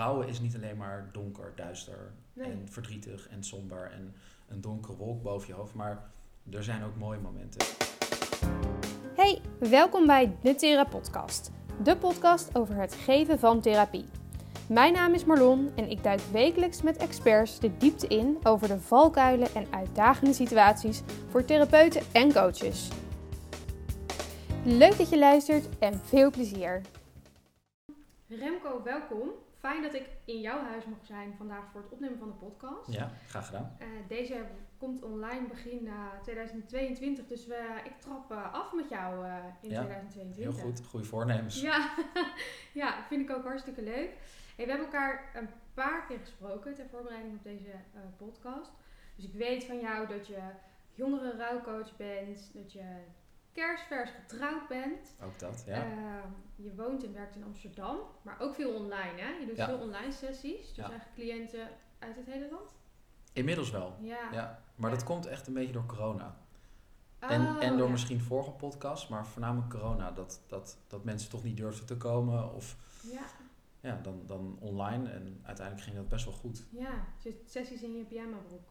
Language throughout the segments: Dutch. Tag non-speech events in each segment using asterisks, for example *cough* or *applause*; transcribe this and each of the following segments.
rouwen is niet alleen maar donker, duister Nee. en verdrietig en somber en een donkere wolk boven je hoofd. Maar er zijn ook mooie momenten. Hey, welkom bij de Thera Podcast. De podcast over het geven van therapie. Mijn naam is Marlon en ik duik wekelijks met experts de diepte in over de valkuilen en uitdagende situaties voor therapeuten en coaches. Leuk dat je luistert en veel plezier. Remco, welkom. Fijn dat ik in jouw huis mag zijn vandaag voor het opnemen van de podcast. Ja, graag gedaan. Eh, deze komt online begin eh, 2022, dus we, ik trap eh, af met jou eh, in Ja, 2022. Heel goed, goede voornemens. Ja, *laughs* ja, vind ik ook hartstikke leuk. Hey, we hebben elkaar een paar keer gesproken ter voorbereiding op deze eh, podcast. Dus ik weet van jou dat je jongere rouwcoach bent, dat je kerstvers getrouwd bent. Ook dat, ja. Ehm, je woont en werkt in Amsterdam, maar ook veel online hè? Je doet Ja. veel online sessies, dus Ja. eigenlijk cliënten uit het hele land. Inmiddels wel. Ja. Ja, maar dat komt echt een beetje door corona. En, Oh, en door misschien vorige podcast, maar voornamelijk corona. Dat, dat, dat mensen toch niet durfden te komen. Of Ja, ja, dan, dan online. En uiteindelijk ging dat best wel goed. ja. Dus sessies in je pyjama broek.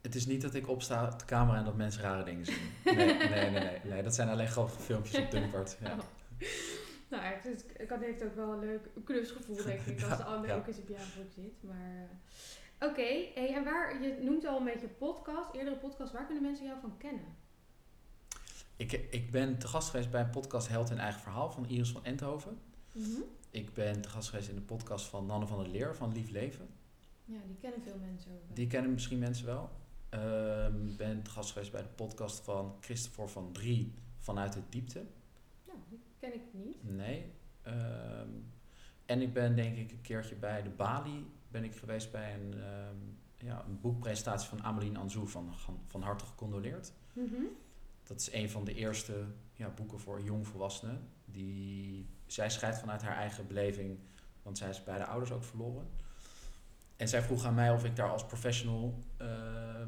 Het is niet dat ik opsta op de camera en dat mensen rare dingen zien. Nee, nee, nee. nee, nee. Dat zijn alleen grappige filmpjes op Dumpert. Ja. Oh. Nou, het, kan- heeft ook wel een leuk knusgevoel, denk ik, als de ander Ja. ook in zijn pyjama broek zit. Maar, eh, oké. Hey, en waar, je noemt al een beetje podcast, eerdere podcast. Waar kunnen mensen jou van kennen? Ik, ik ben te gast geweest bij een podcast Held in Eigen Verhaal van Iris van Enthoven. Mhm. Ik ben te gast geweest in de podcast van Nanne van der Leer van Lief Leven. Ja, die kennen veel mensen ook. wel. Die kennen misschien mensen wel. Ik ben gast geweest bij de podcast van Christopher van Drie vanuit de diepte. Nou, die ken ik niet. Nee. Ehm, en ik ben denk ik een keertje bij de Bali ben ik geweest bij een, ehm, ja, een boekpresentatie van Ameline Anzou van, van, van harte gecondoleerd. Mhm. Dat is een van de eerste ja, boeken voor jongvolwassenen. Die, zij schrijft vanuit haar eigen beleving, want zij is beide ouders ook verloren. En zij vroeg aan mij of ik daar als professional eh,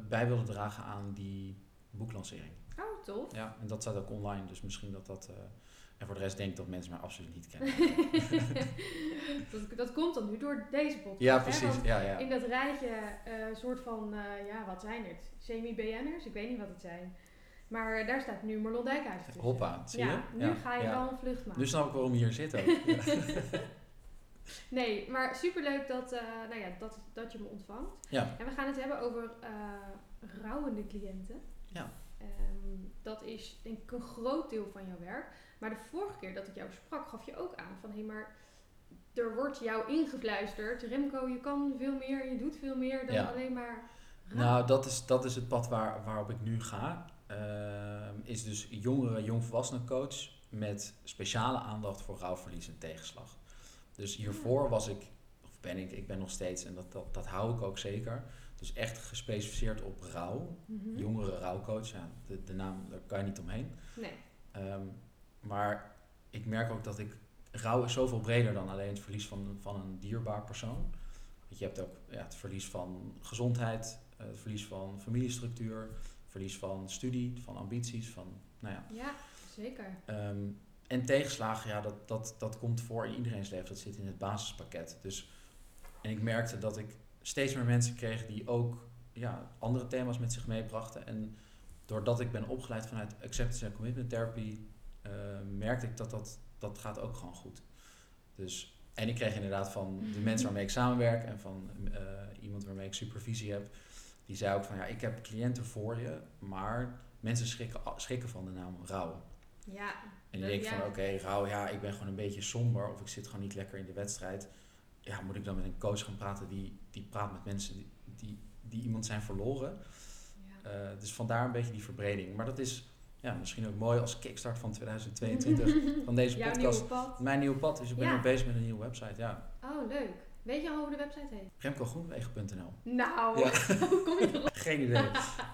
bij wilde dragen aan die boeklancering. Oh, tof. Ja, en dat staat ook online, dus misschien dat dat... eh, en voor de rest denk ik dat mensen mij absoluut niet kennen. *laughs* dat, dat komt dan nu door deze podcast. ja, precies. Ja, ja. In dat rijtje, eh soort van, ja, wat zijn het? Semi-BN'ers? Ik weet niet wat het zijn. Maar daar staat nu Marlon Dijkhuis tussen. Hoppa, zie je? Ja, nu ga je wel een vlucht maken. Nu snap ik waarom je hier zit ook. Ja. *laughs* Nee, maar superleuk dat, eh, nou ja, dat, dat je me ontvangt. ja. En we gaan het hebben over eh rouwende cliënten. Ja. Ehm, dat is denk ik een groot deel van jouw werk. Maar de vorige keer dat ik jou sprak, gaf je ook aan van hé, maar er wordt jou ingefluisterd. Remco, je kan veel meer, je doet veel meer dan Ja. alleen maar rouw. Nou, dat is, dat is het pad waar, waarop ik nu ga. Ehm, is dus jongere, jongvolwassenen coach met speciale aandacht voor rouwverlies en tegenslag. Dus hiervoor was ik, of ben ik, ik ben nog steeds, en dat, dat, dat hou ik ook zeker. Dus echt gespecialiseerd op rouw. Mhm. Jongere rouwcoach, ja, de, de naam, daar kan je niet omheen. Nee. Ehm, maar ik merk ook dat ik. Rouw is zoveel breder dan alleen het verlies van, van een dierbaar persoon. Want je hebt ook ja, het verlies van gezondheid, eh, het verlies van familiestructuur, verlies van studie, van ambities, van. Nou ja. Ja, zeker. Ehm, en tegenslagen, ja, dat, dat, dat komt voor in iedereen's leven. Dat zit in het basispakket. Dus, en ik merkte dat ik steeds meer mensen kreeg die ook ja, andere thema's met zich meebrachten. En doordat ik ben opgeleid vanuit Acceptance and Commitment Therapy, eh, merkte ik dat, dat dat gaat ook gewoon goed. Dus, en ik kreeg inderdaad van de *laughs* mensen waarmee ik samenwerk en van eh, iemand waarmee ik supervisie heb, die zei ook van ja, ik heb cliënten voor je, maar mensen schrikken, schrikken van de naam rouw. Ja. En die Dat- denkt van oké, rouw, ja, ik ben gewoon een beetje somber of ik zit gewoon niet lekker in de wedstrijd. Ja, moet ik dan met een coach gaan praten die, die praat met mensen die, die, die iemand zijn verloren. Ja. Eh, dus vandaar een beetje die verbreding. Maar dat is ja, misschien ook mooi als kickstart van 2022 *laughs* van deze podcast. nieuwe pad. Mijn nieuwe pad, dus ik ben Ja. nu bezig met een nieuwe website. Ja, Oh, leuk. Weet je al hoe de website heet? remcogroenwegen.nl. Nou, Ja. *laughs* hoe kom je erop? *laughs* Geen idee.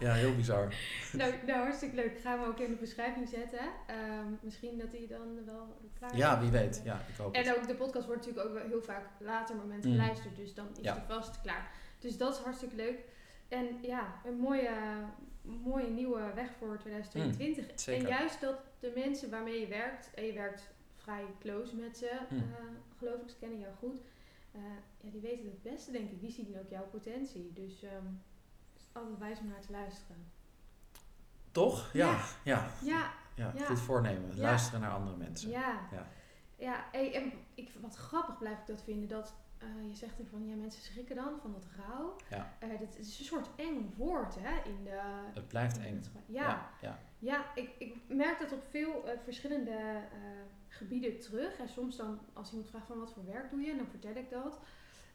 Ja, heel bizar. nou, nou, hartstikke leuk. Gaan we ook in de beschrijving zetten. Ehm, misschien dat die dan wel klaar Ja, wie weet. Ja, ik hoop het. En ook de podcast wordt natuurlijk ook heel vaak later momenten Mm. geluisterd. Dus dan is Ja. die vast klaar. Dus dat is hartstikke leuk. En ja, een mooie, mooie nieuwe weg voor 2022. Mm, en juist dat de mensen waarmee je werkt, en je werkt vrij close met ze, Hm. eh, geloof ik. Ze kennen jou goed. Eh, ja, die weten het beste, denk ik. Die zien ook jouw potentie. Dus ehm het is altijd wijs om naar te luisteren. Toch? Ja. Ja. Ja. Ja, ja. Ja. Goed voornemen. Luisteren naar andere mensen. ja. Ja. Ja, hey, en ik, wat grappig blijf ik dat vinden. Dat eh, je zegt van, ja, mensen schrikken dan van dat rouw. Ja. Eh, dit is een soort eng woord, hè, in de... Het blijft eng. Ja, ja. Ja, ik, ik merk dat op veel verschillende gebieden terug. En soms dan, als iemand vraagt van wat voor werk doe je, dan vertel ik dat.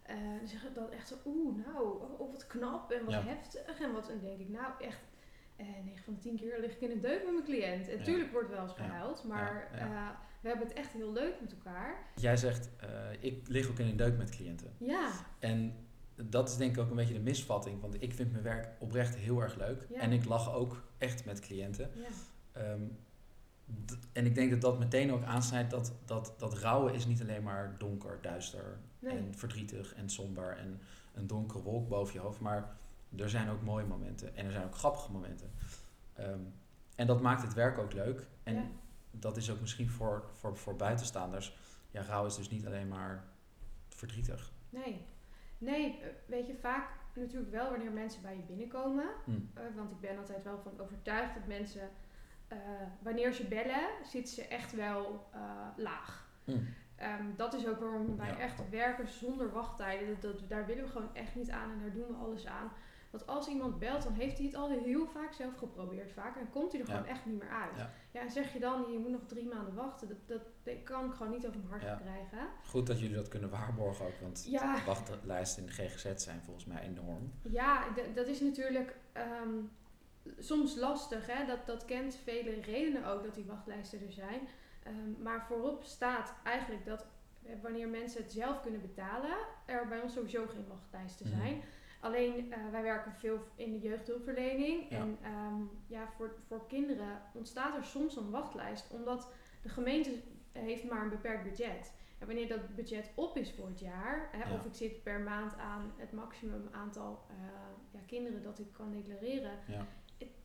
Eh, dan zeggen dat echt zo, oeh, nou, oh, wat knap en wat Ja. heftig. En wat, en dan denk ik, nou echt, eh 9 van de 10 keer lig ik in een deuk met mijn cliënt. En Ja. tuurlijk wordt wel eens gehuild, maar eh, we hebben het echt heel leuk met elkaar. Jij zegt, eh, ik lig ook in een deuk met cliënten. Ja, En dat is denk ik ook een beetje de misvatting. Want ik vind mijn werk oprecht heel erg leuk. En ik lach ook echt met cliënten. ja, Ehm, en ik denk dat dat meteen ook aansnijdt dat, dat, dat rouwen is niet alleen maar donker, duister nee. en verdrietig en somber en een donkere wolk boven je hoofd. Maar er zijn ook mooie momenten en er zijn ook grappige momenten. Ehm, en dat maakt het werk ook leuk. En Ja. dat is ook misschien voor, voor, voor buitenstaanders. Ja, rouw is dus niet alleen maar verdrietig. Nee. Nee, eh, weet je, vaak natuurlijk wel wanneer mensen bij je binnenkomen. Hm. Eh, want ik ben altijd wel van overtuigd dat mensen, eh, wanneer ze bellen, zitten ze echt wel eh, laag. Hm. Ehm, dat is ook waarom wij Ja. echt werken zonder wachttijden. Dat, dat, daar willen we gewoon echt niet aan en daar doen we alles aan. Want als iemand belt, dan heeft hij het al heel vaak zelf geprobeerd. Vaak, en komt hij er Ja. gewoon echt niet meer uit. Ja. Ja. en zeg je dan, je moet nog drie maanden wachten. Dat, dat, dat kan ik gewoon niet over mijn hart Ja. krijgen. Goed dat jullie dat kunnen waarborgen ook. Want Ja. de wachtlijsten in de GGZ zijn volgens mij enorm. Ja, dat is natuurlijk ehm, soms lastig. Hè? Dat, dat kent vele redenen ook dat die wachtlijsten er zijn. Ehm, maar voorop staat eigenlijk dat eh, wanneer mensen het zelf kunnen betalen, er bij ons sowieso geen wachtlijsten Mhm. zijn. Alleen eh, wij werken veel in de jeugdhulpverlening. Ja. En ehm, ja, voor, voor kinderen ontstaat er soms een wachtlijst, omdat de gemeente heeft maar een beperkt budget. En wanneer dat budget op is voor het jaar, hè, Ja. of ik zit per maand aan het maximum aantal eh, ja, kinderen dat ik kan declareren, Ja.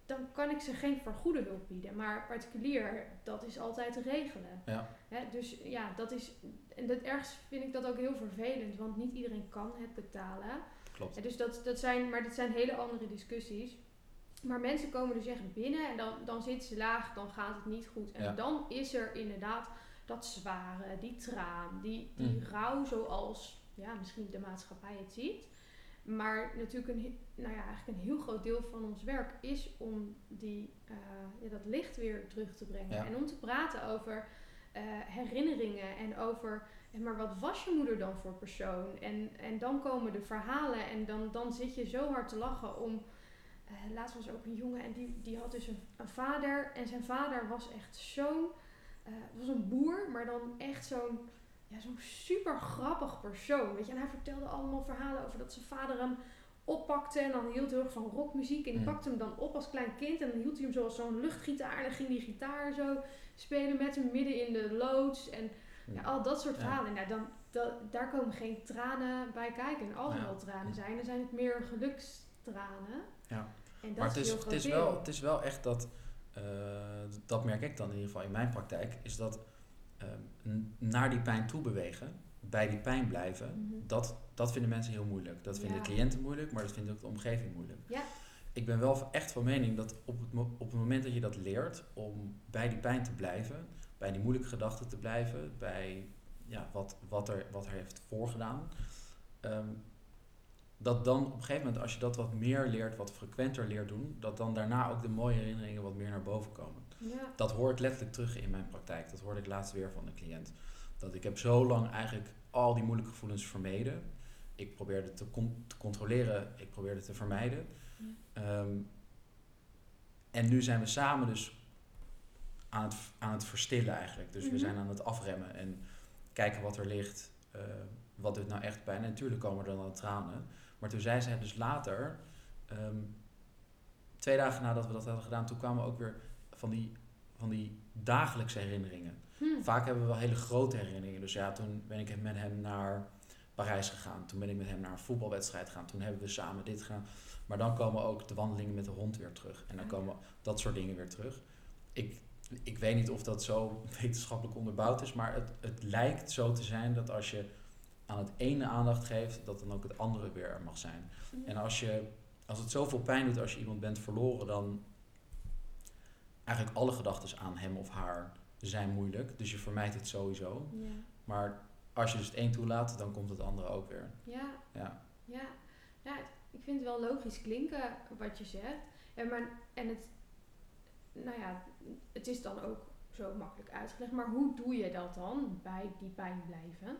Dan kan ik ze geen vergoede hulp bieden. Maar particulier, dat is altijd te regelen. Ja. Hè, dus ja, dat is. En dat ergens vind ik dat ook heel vervelend, want niet iedereen kan het betalen. Klopt. Dus dat, dat zijn, maar dat zijn hele andere discussies. Maar mensen komen dus echt binnen en dan, dan zitten ze laag, dan gaat het niet goed. En Ja. dan is er inderdaad dat zware, die traan, die, die Mm. rouw zoals ja, misschien de maatschappij het ziet. Maar natuurlijk een, nou ja, eigenlijk een heel groot deel van ons werk is om die, eh, ja, dat licht weer terug te brengen. Ja. En om te praten over eh, herinneringen en over en maar wat was je moeder dan voor persoon? En, en dan komen de verhalen en dan, dan zit je zo hard te lachen om... eh, laatst was er ook een jongen en die, die had dus een, een vader. En zijn vader was echt zo'n... eh, was een boer, maar dan echt zo'n ja, zo'n super grappig persoon. Weet je? En hij vertelde allemaal verhalen over dat zijn vader hem oppakte. En dan hield hij heel erg van rockmuziek. En die Mm. pakte hem dan op als klein kind. En dan hield hij hem zoals zo'n luchtgitaar. En dan ging die gitaar zo spelen met hem midden in de loods. En ja, al dat soort Ja. verhalen. Nou, dan, dat, daar komen geen tranen bij kijken. En als er Ja. wel tranen zijn, dan zijn het meer gelukstranen. Ja. En dat Maar het is, het, is wel, het is wel echt dat, eh, dat merk ik dan in ieder geval in mijn praktijk, is dat naar die pijn toe bewegen, bij die pijn blijven, Mhm. dat, dat vinden mensen heel moeilijk. Dat vinden Ja. cliënten moeilijk, maar dat vindt ook de omgeving moeilijk. Ja. Ik ben wel echt van mening dat op het, op het moment dat je dat leert om bij die pijn te blijven, bij die moeilijke gedachten te blijven, bij ja, wat, wat, er, wat er heeft voorgedaan, ehm, dat dan op een gegeven moment, als je dat wat meer leert, wat frequenter leert doen, dat dan daarna ook de mooie herinneringen wat meer naar boven komen. Ja. Dat hoor ik letterlijk terug in mijn praktijk. Dat hoorde ik laatst weer van een cliënt. Dat ik heb zo lang eigenlijk al die moeilijke gevoelens vermeden. Ik probeerde te, con- te controleren, ik probeerde te vermijden. Ja. Ehm, en nu zijn we samen dus aan het, aan het verstillen eigenlijk. Dus we Mhm. zijn aan het afremmen en kijken wat er ligt. eh, wat doet nou echt pijn? En natuurlijk komen er dan tranen. Maar toen zei zij dus later, ehm, twee dagen nadat we dat hadden gedaan, toen kwamen ook weer van die, van die dagelijkse herinneringen. Hm. Vaak hebben we wel hele grote herinneringen. Dus ja, toen ben ik met hem naar Parijs gegaan. Toen ben ik met hem naar een voetbalwedstrijd gegaan. Toen hebben we samen dit gedaan. Maar dan komen ook de wandelingen met de hond weer terug. En dan komen dat soort dingen weer terug. Ik, ik weet niet of dat zo *laughs* wetenschappelijk onderbouwd is, maar het, het lijkt zo te zijn dat als je aan het ene aandacht geeft, dat dan ook het andere weer er mag zijn. En als, je, als het zoveel pijn doet als je iemand bent verloren, dan eigenlijk alle gedachten aan hem of haar zijn moeilijk. Dus je vermijdt het sowieso. Ja. Maar als je dus het een toelaat, dan komt het andere ook weer. Ja, Ja, ja. ja, ik vind het wel logisch klinken wat je zegt. En, maar, en het, nou ja, het is dan ook zo makkelijk uitgelegd. Maar hoe doe je dat dan bij die pijn blijven?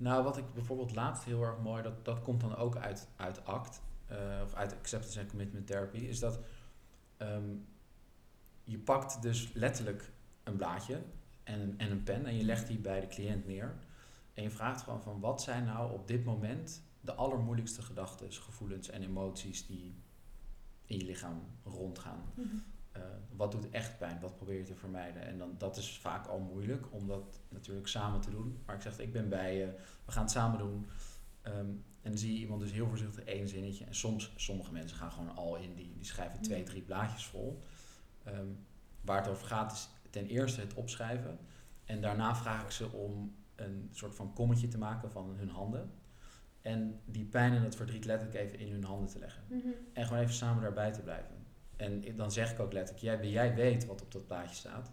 Nou, wat ik bijvoorbeeld laatst heel erg mooi, dat, dat komt dan ook uit, uit ACT, eh, of uit Acceptance and Commitment Therapy, is dat ehm, je pakt dus letterlijk een blaadje en, en een pen en je legt die bij de cliënt neer. En je vraagt gewoon van wat zijn nou op dit moment de allermoeilijkste gedachten, gevoelens en emoties die in je lichaam rondgaan. Eh, wat doet echt pijn? Wat probeer je te vermijden? En dan, dat is vaak al moeilijk om dat natuurlijk samen te doen. Maar ik zeg, ik ben bij je, we gaan het samen doen. Ehm, en dan zie je iemand dus heel voorzichtig één zinnetje. En soms, sommige mensen gaan gewoon al in, die, die schrijven twee, Ja. drie blaadjes vol. Ehm, waar het over gaat is ten eerste het opschrijven. En daarna vraag ik ze om een soort van kommetje te maken van hun handen. En die pijn en het verdriet letterlijk even in hun handen te leggen. Mhm. En gewoon even samen daarbij te blijven. En ik- dan zeg ik ook letterlijk, jij, jij weet wat op dat plaatje staat.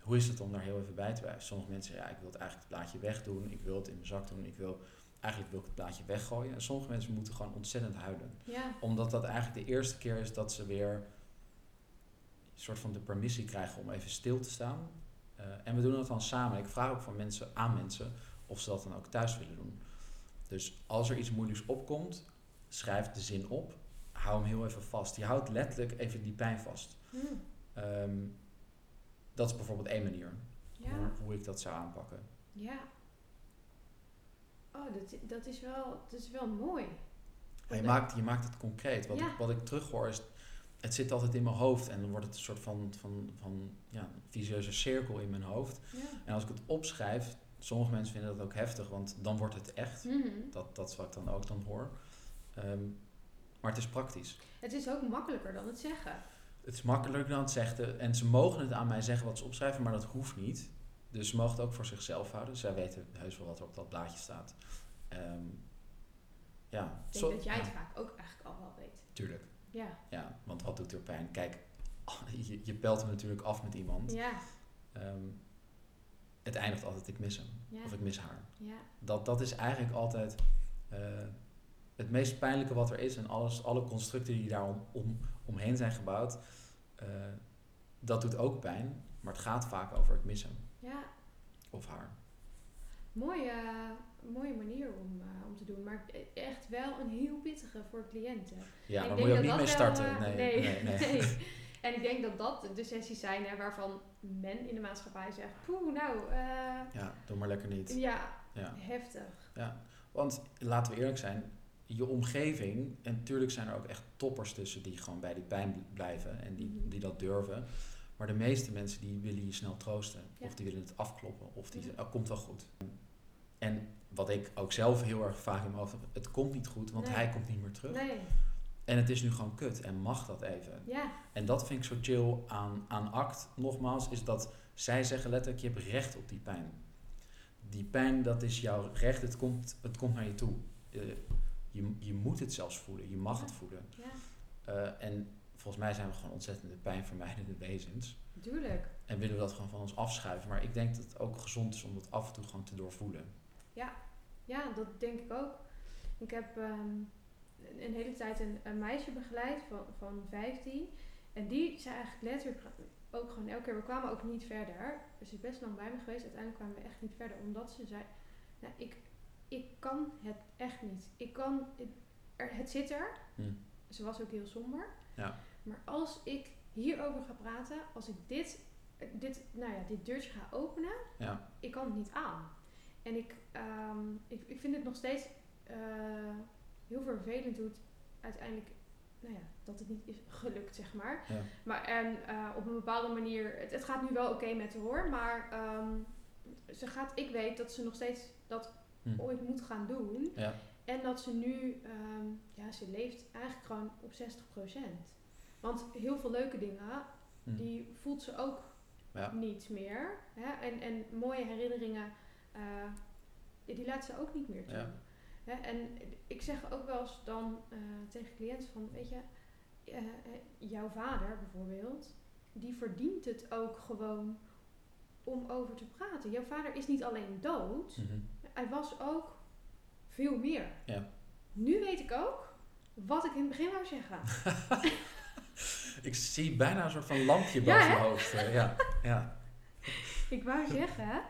Hoe is het om daar heel even bij te blijven? Sommige mensen zeggen, ja, ik wil het eigenlijk het plaatje wegdoen. Ik wil het in mijn zak doen. Ik wil, eigenlijk wil ik het plaatje weggooien. En sommige mensen moeten gewoon ontzettend huilen. Ja, Omdat dat eigenlijk de eerste keer is dat ze weer een soort van de permissie krijgen om even stil te staan. Eh, en we doen dat dan samen. Ik vraag ook van mensen aan mensen of ze dat dan ook thuis willen doen. Dus als er iets moeilijks opkomt, schrijf de zin op. Hou hem heel even vast. Je houdt letterlijk even die pijn vast. Hm. Ehm, dat is bijvoorbeeld één manier ja, hoe, hoe ik dat zou aanpakken. ja. Oh, dat, dat, is wel, dat is wel mooi. Je, maakt, je maakt het concreet. Wat, Ja. ik, wat ik terughoor is, het zit altijd in mijn hoofd en dan wordt het een soort van, van, van ja, een vicieuze cirkel in mijn hoofd. En als ik het opschrijf, sommige mensen vinden dat ook heftig, want dan wordt het echt. Mhm. Dat, dat is wat ik dan ook dan hoor. Ehm, maar het is praktisch. Het is ook makkelijker dan het zeggen. Het is makkelijker dan het zeggen. En ze mogen het aan mij zeggen wat ze opschrijven, maar dat hoeft niet. Dus ze mogen het ook voor zichzelf houden. Zij weten heus wel wat er op dat blaadje staat. Ehm, ja, Ik denk zo- dat jij het ja, vaak ook eigenlijk al wel weet. tuurlijk. Ja. Ja, want wat doet er pijn? Kijk, *laughs* je, je belt hem natuurlijk af met iemand. Ja. Ehm, het eindigt altijd, ik mis hem. Ja. Of ik mis haar. Ja. Dat, dat is eigenlijk altijd eh, het meest pijnlijke wat er is. En alles, alle constructen die daar om, om, omheen zijn gebouwd, eh, dat doet ook pijn. Maar het gaat vaak over ik mis hem Ja. of haar. Mooie, mooie manier om, eh, om te doen. Maar echt wel een heel pittige voor cliënten. Ja, ik moet je ook niet mee starten. wel, eh, nee, nee, nee. nee. *laughs* En ik denk dat dat de sessies zijn hè, waarvan men in de maatschappij zegt... Poeh, nou, eh, Ja, doe maar lekker niet. ja, Ja. heftig. Want laten we eerlijk zijn, je omgeving, en natuurlijk zijn er ook echt toppers tussen die gewoon bij die pijn blijven en die, Mhm. die dat durven. Maar de meeste mensen die willen je snel troosten. Ja. Of die willen het afkloppen. Of die zeggen, oh, komt wel goed. En wat ik ook zelf heel erg vaak in mijn hoofd heb, het komt niet goed, want Nee. hij komt niet meer terug. Nee, En het is nu gewoon kut en mag dat even. ja, En dat vind ik zo chill aan, aan ACT, nogmaals, is dat zij zeggen letterlijk, je hebt recht op die pijn. Die pijn, dat is jouw recht, het komt, het komt naar je toe. Eh, je, je moet het zelfs voelen, je mag Ja. het voelen. ja, Eh, en volgens mij zijn we gewoon ontzettende pijnvermijdende wezens. natuurlijk. En willen we dat gewoon van ons afschuiven. Maar ik denk dat het ook gezond is om dat af en toe gewoon te doorvoelen. Ja, dat denk ik ook. Ik heb ehm, een, hele tijd een, een meisje begeleid van, van 15. En die zei eigenlijk letterlijk ook gewoon elke keer, we kwamen ook niet verder. Ze is best lang bij me geweest. Uiteindelijk kwamen we echt niet verder. Omdat ze zei, nou, ik, ik kan het echt niet. Ik kan, het, er, het zit er. Hm. Ze was ook heel somber. Ja. Maar als ik hierover ga praten, als ik dit, dit, nou ja, dit deurtje ga openen, Ja, ik kan het niet aan. En ik, ehm, ik, ik vind het nog steeds eh, heel vervelend hoe het uiteindelijk, nou ja, dat het niet is gelukt, zeg maar. ja. Maar en eh, op een bepaalde manier, het, het gaat nu wel oké met haar hoor, maar ehm, ze gaat, ik weet dat ze nog steeds dat Hm. ooit moet gaan doen. ja. En dat ze nu, ehm, ja, ze leeft eigenlijk gewoon op 60%. Want heel veel leuke dingen, Hm. die voelt ze ook Ja. niet meer. Hè? En, en mooie herinneringen, eh, die laat ze ook niet meer toe. Ja. Hè? En ik zeg ook wel eens dan eh, tegen cliënten van, weet je, eh, jouw vader bijvoorbeeld, die verdient het ook gewoon om over te praten. Jouw vader is niet alleen dood, Mhm. Hij was ook veel meer. Ja. Nu weet ik ook wat ik in het begin wou zeggen. *laughs* Ik zie bijna een soort van lampje boven hè? hoofd. eh, ja, ja. *laughs* Ik wou zeggen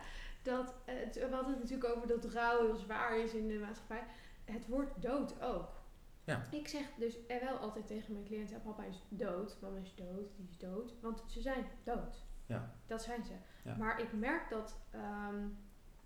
dat, eh, het- we hadden het natuurlijk over dat rouw heel zwaar is in de maatschappij. Het woord dood ook. Ja. Ik zeg dus er wel altijd tegen mijn cliënten, papa is dood, mama is dood, die is dood. Want ze zijn dood. Ja. Dat zijn ze. Ja. Maar ik merk dat ehm,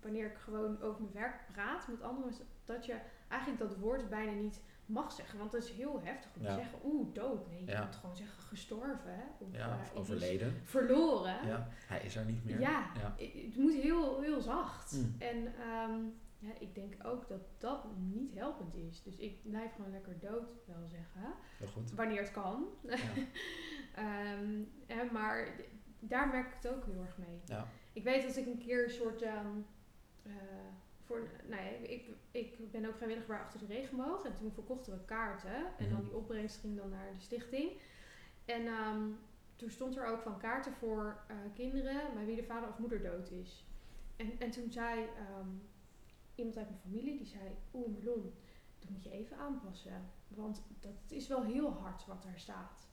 wanneer ik gewoon over mijn werk praat met anderen, is dat je eigenlijk dat woord bijna niet mag zeggen. Want dat is heel heftig om Ja. te zeggen, oeh, dood. Nee, je Ja. moet gewoon zeggen gestorven. Hè? Of, ja, eh, of overleden. Verloren. Ja, hij is er niet meer. Ja, het moet heel, heel zacht. Mm. En ehm, ja, ik denk ook dat dat niet helpend is. Dus ik blijf gewoon lekker dood wel zeggen. Heel goed. Wanneer het kan. Ja. *laughs* Hè, maar daar merk ik het ook heel erg mee. Ja. Ik weet dat ik een keer een soort... eh, voor, nou ja, ik, ik ben ook vrijwilliger bij Achter de Regenboog. En toen verkochten we kaarten. En Mhm. dan die opbrengst ging dan naar de stichting. En ehm, toen stond er ook van kaarten voor eh, kinderen bij wie de vader of moeder dood is. En, en toen zei ehm, iemand uit mijn familie, die zei, oeh Marlon, dat moet je even aanpassen. Want dat is wel heel hard wat daar staat.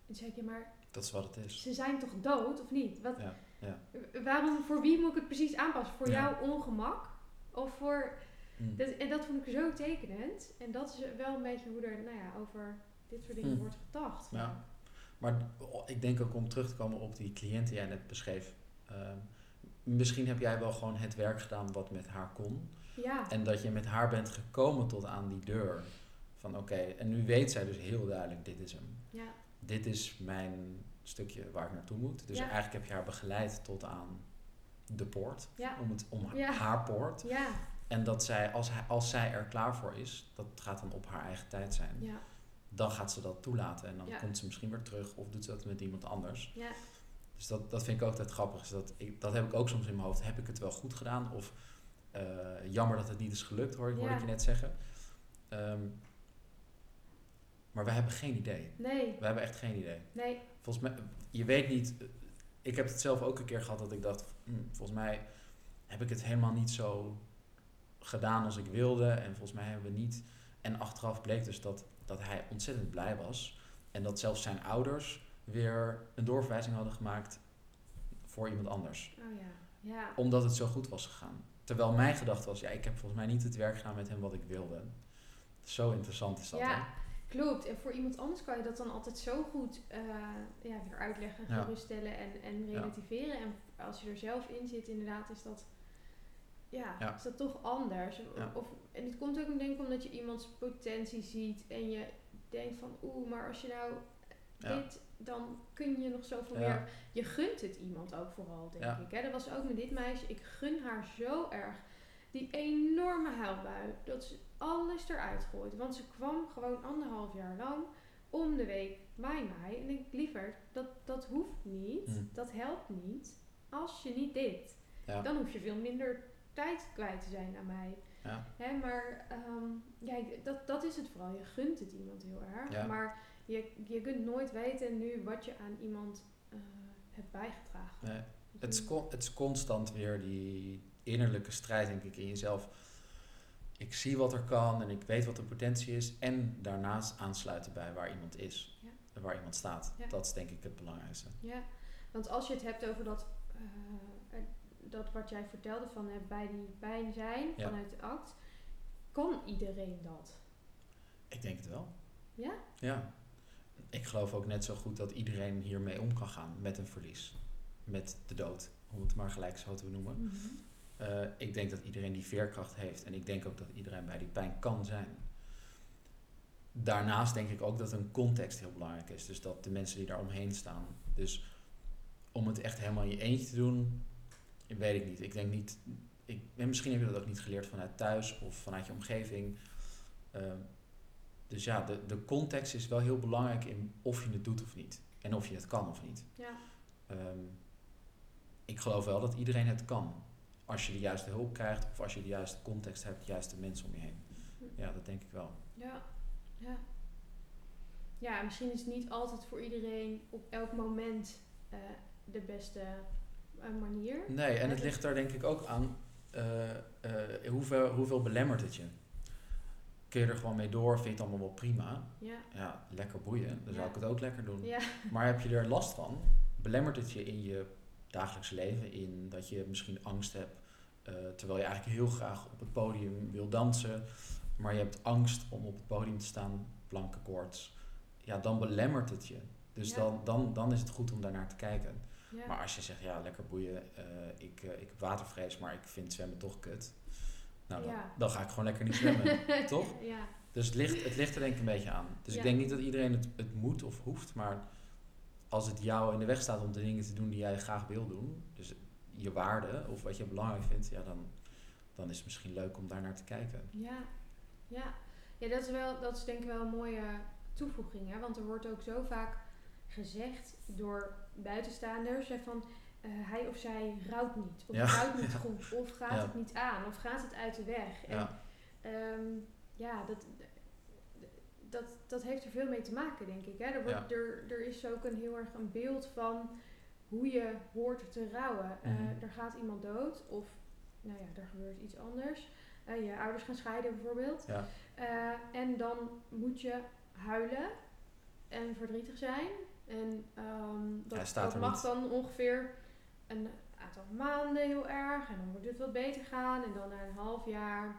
En toen zei ik, ja maar Dat is wat het is. ze zijn toch dood of niet? Wat, Ja, ja. Waarom, voor wie moet ik het precies aanpassen? Voor Ja. jouw ongemak? Of voor... Mm. Dat, en dat vond ik zo tekenend. En dat is wel een beetje hoe er nou ja, over dit soort dingen Mm. wordt gedacht. Ja. Maar ik denk ook om terug te komen op die cliënt die jij net beschreef. ehm, misschien heb jij wel gewoon het werk gedaan wat met haar kon. Ja. En dat je met haar bent gekomen tot aan die deur. Van oké, en nu weet zij dus heel duidelijk, dit is hem. ja. Dit is mijn stukje waar ik naartoe moet. Dus Ja. eigenlijk heb je haar begeleid tot aan de poort. Ja. Om, het, om Ja. haar poort. Ja. En dat zij, als, hij, als zij er klaar voor is, dat gaat dan op haar eigen tijd zijn. Ja. Dan gaat ze dat toelaten. En dan komt ze misschien weer terug of doet ze dat met iemand anders. Ja. Dus dat, dat vind ik ook altijd grappig. Dat, ik, dat heb ik ook soms in mijn hoofd. Heb ik het wel goed gedaan? Of eh, jammer dat het niet is gelukt, hoor, hoorde ik je net zeggen. Ehm, maar we hebben geen idee. Nee. We hebben echt geen idee. Nee. Volgens mij, je weet niet. Ik heb het zelf ook een keer gehad dat ik dacht, hm, volgens mij heb ik het helemaal niet zo gedaan als ik wilde. En volgens mij hebben we niet. En achteraf bleek dus dat, dat hij ontzettend blij was. En dat zelfs zijn ouders weer een doorverwijzing hadden gemaakt voor iemand anders. Oh ja. Ja. Omdat het zo goed was gegaan. Terwijl mijn gedachte was, ja, ik heb volgens mij niet het werk gedaan met hem wat ik wilde. Zo interessant is dat. hè? Klopt. En voor iemand anders kan je dat dan altijd zo goed eh, ja, weer uitleggen, Ja. geruststellen en, en Ja. relativeren. En als je er zelf in zit, inderdaad, is dat, ja, Ja. is dat toch anders. Of, en het komt ook denk ik omdat je iemands potentie ziet en je denkt van, oeh, maar als je nou dit, dan kun je nog zoveel meer. Je gunt het iemand ook vooral, denk ik. Hè? Dat was ook met dit meisje. Ik gun haar zo erg die enorme huilbui. Dat ze alles eruit gooit. Want ze kwam gewoon anderhalf jaar lang om de week bij mij. En ik liever, dat, dat hoeft niet. Mm. Dat helpt niet. Als je niet dit. Ja. Dan hoef je veel minder tijd kwijt te zijn aan mij. Ja. Hè, maar ehm, ja, dat, dat is het vooral. Je gunt het iemand heel erg. Ja. Maar je, je kunt nooit weten nu wat je aan iemand eh, hebt bijgedragen. Nee. Het is, het is constant weer die innerlijke strijd, denk ik, in jezelf. Ik zie wat er kan en ik weet wat de potentie is. En daarnaast aansluiten bij waar iemand is. Ja. En waar iemand staat. Ja. Dat is denk ik het belangrijkste. Ja, want als je het hebt over dat, eh, eh, dat wat jij vertelde van eh, bij die pijn zijn Ja. vanuit de act, kan iedereen dat? Ik denk het wel. Ja? Ja. Ik geloof ook net zo goed dat iedereen hiermee om kan gaan met een verlies. Met de dood, om het maar gelijk zo te noemen. Eh, ik denk dat iedereen die veerkracht heeft. En ik denk ook dat iedereen bij die pijn kan zijn. Daarnaast denk ik ook dat een context heel belangrijk is. Dus dat de mensen die daar omheen staan. Dus om het echt helemaal in je eentje te doen, weet ik niet. Ik denk niet. Ik, en misschien heb je dat ook niet geleerd vanuit thuis of vanuit je omgeving. Ehm, dus ja, de, de context is wel heel belangrijk in of je het doet of niet. En of je het kan of niet. Ja, Ehm, ik geloof wel dat iedereen het kan. Als je de juiste hulp krijgt of als je de juiste context hebt, de juiste mensen om je heen. Ja, dat denk ik wel. Ja, ja. Ja, misschien is het niet altijd voor iedereen op elk moment eh, de beste eh, manier. Nee, en het ligt daar denk ik ook aan eh, hoeveel, hoeveel belemmert het je. Kun je er gewoon mee door, vind je het allemaal wel prima. Ja, Ja, lekker boeien, dan zou ik het ook lekker doen. ja, Maar heb je er last van? Belemmert het je in je dagelijks leven? In dat je misschien angst hebt, eh, terwijl je eigenlijk heel graag op het podium wil dansen, maar je hebt angst om op het podium te staan, blanke koorts. Ja, dan belemmert het je. Dus Ja. dan, dan, dan is het goed om daarnaar te kijken. ja. Maar als je zegt, ja, lekker boeien, eh, ik, eh, ik heb watervrees, maar ik vind zwemmen toch kut. Nou, dan, Ja. dan ga ik gewoon lekker niet zwemmen, *laughs* toch? Ja, Dus het ligt, het ligt er denk ik een beetje aan. Dus ik denk niet dat iedereen het, het moet of hoeft, maar als het jou in de weg staat om de dingen te doen die jij graag wil doen, dus je waarde of wat je belangrijk vindt, ja, dan, dan is het misschien leuk om daar naar te kijken. ja, ja. Ja, dat is, wel, dat is denk ik wel een mooie toevoeging. Hè? Want er wordt ook zo vaak gezegd door buitenstaanders hè, van eh, hij of zij rouwt niet. Of Ja. rouwt niet goed. *laughs* Of gaat Ja. het niet aan. Of gaat het uit de weg. En Ja, Ehm, ja, dat, dat, dat heeft er veel mee te maken, denk ik. Hè? Er, wordt, er, er is ook een heel erg een beeld van hoe je hoort te rouwen. Eh, Mhm. er gaat iemand dood of nou ja, er gebeurt iets anders. Eh, je ouders gaan scheiden bijvoorbeeld. ja, Eh, en dan moet je huilen en verdrietig zijn. En ehm, dat, staat dat mag niet. dan ongeveer een aantal maanden heel erg. En dan moet het wat beter gaan. En dan na een half jaar,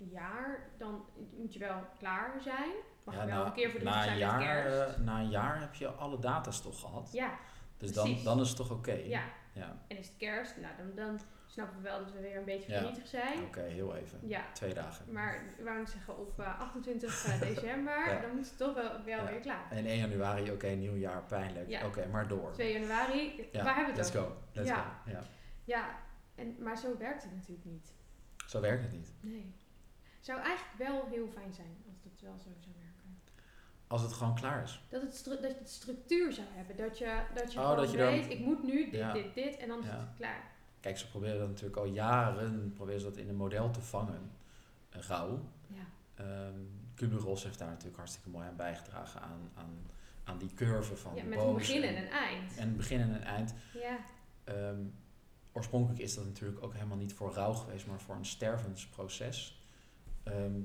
een jaar, dan moet je wel klaar zijn. Mag ja wel na, een keer zijn met jaar, kerst. eh, na een jaar heb je alle data's toch gehad. ja, dus dan, precies. dan is het toch oké? ja. Ja, En is het kerst, nou dan, dan snappen we wel dat we weer een beetje Ja. verdrietig zijn. oké, heel even. Ja, Twee dagen. maar wou ik zeggen op eh, 28 *laughs* december, Ja. dan moet het toch wel, wel Ja. weer klaar. En 1 januari, oké, nieuw jaar, pijnlijk. Ja. Oké, maar door. 2 januari, Ja, waar hebben we het let's over? go. Let's Ja. go. Ja. Ja, en, maar zo werkt het natuurlijk niet. Zo werkt het niet. Nee. Zou eigenlijk wel heel fijn zijn als het wel zo zou werken. Als het gewoon klaar is. Dat, het dat je het structuur zou hebben. Dat je, dat je Oh, dat je dan- weet, ik moet nu dit, Ja. dit, dit en dan is het klaar. Kijk, ze proberen dat natuurlijk al jaren proberen ze dat in een model te vangen. Een rouw. Ja. Ehm Kubler-Ross heeft daar natuurlijk hartstikke mooi aan bijgedragen. Aan, aan, aan die curve van ja met een begin en, en een eind. en een begin en een eind. Ja, Ehm, oorspronkelijk is dat natuurlijk ook helemaal niet voor rouw geweest, maar voor een stervensproces. Ehm,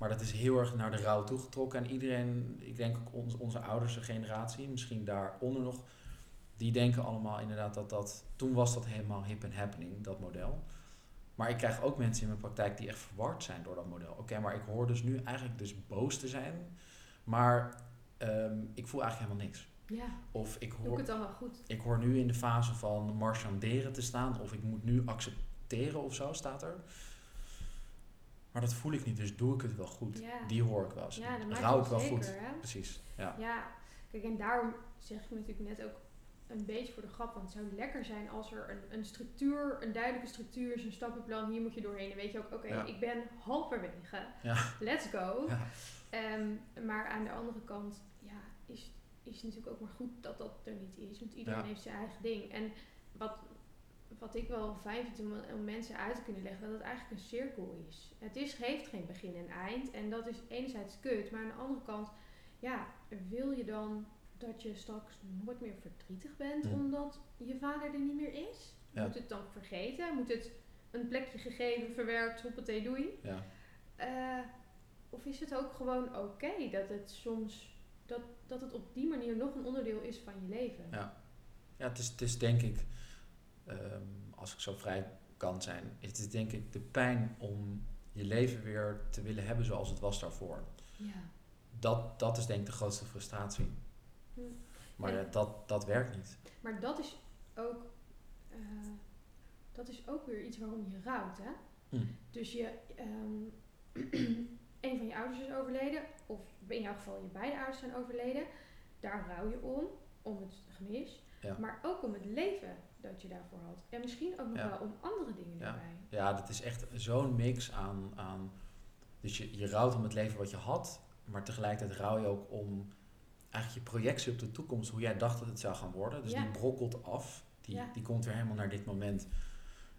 maar dat is heel erg naar de rouw toegetrokken. En iedereen, ik denk ook ons, onze ouders generatie, misschien daaronder nog, die denken allemaal inderdaad dat dat... Toen was dat helemaal hip en happening, dat model. Maar ik krijg ook mensen in mijn praktijk die echt verward zijn door dat model. Oké, maar ik hoor dus nu eigenlijk dus boos te zijn, maar ehm, ik voel eigenlijk helemaal niks. ja. Of ik doe ik hoor, het wel goed? ik hoor nu in de fase van marchanderen te staan, of ik moet nu accepteren of zo, staat er. Maar dat voel ik niet, dus doe ik het wel goed. Ja. Die hoor ik wel eens. Ja, dat ik wel zeker, goed. Hè? Precies, ja. Ja, kijk, en daarom zeg ik natuurlijk net ook een beetje voor de grap. Want het zou lekker zijn als er een, een structuur, een duidelijke structuur is, een stappenplan. Hier moet je doorheen. Dan weet je ook, oké, Ja. ik ben halverwege. Ja. Let's go. *laughs* Ja. Ehm, maar aan de andere kant, ja, is, is het natuurlijk ook maar goed dat dat er niet is. Want iedereen heeft zijn eigen ding. En wat, wat ik wel fijn vind om, om mensen uit te kunnen leggen, dat het eigenlijk een cirkel is. Het is, heeft geen begin en eind. En dat is enerzijds kut. Maar aan de andere kant, ja, wil je dan dat je straks nooit meer verdrietig bent omdat je vader er niet meer is? Ja. Moet het dan vergeten? Moet het een plekje gegeven, verwerkt, hoppatee doei? ja. Eh, of is het ook gewoon oké dat het soms dat, dat het op die manier nog een onderdeel is van je leven? Ja. Ja, het is, het is denk ik, ehm, als ik zo vrij kan zijn, het is denk ik de pijn om je leven weer te willen hebben zoals het was daarvoor. Ja. Dat, dat is denk ik de grootste frustratie. Hm. Maar En- dat, dat werkt niet. Maar dat is ook eh, dat is ook weer iets waarom je rouwt, hè? Hm. Dus je ehm, *clears throat* een van je ouders is overleden, of in jouw geval je beide ouders zijn overleden. Daar rouw je om, om het gemis, Ja. maar ook om het leven dat je daarvoor had. En misschien ook nog Ja. wel om andere dingen Ja. daarbij. Ja, dat is echt zo'n mix aan, aan... Dus je, je rouwt om het leven wat je had, maar tegelijkertijd rouw je ook om eigenlijk je projectie op de toekomst, hoe jij dacht dat het zou gaan worden. Dus Ja. die brokkelt af Die, die komt weer helemaal naar dit moment.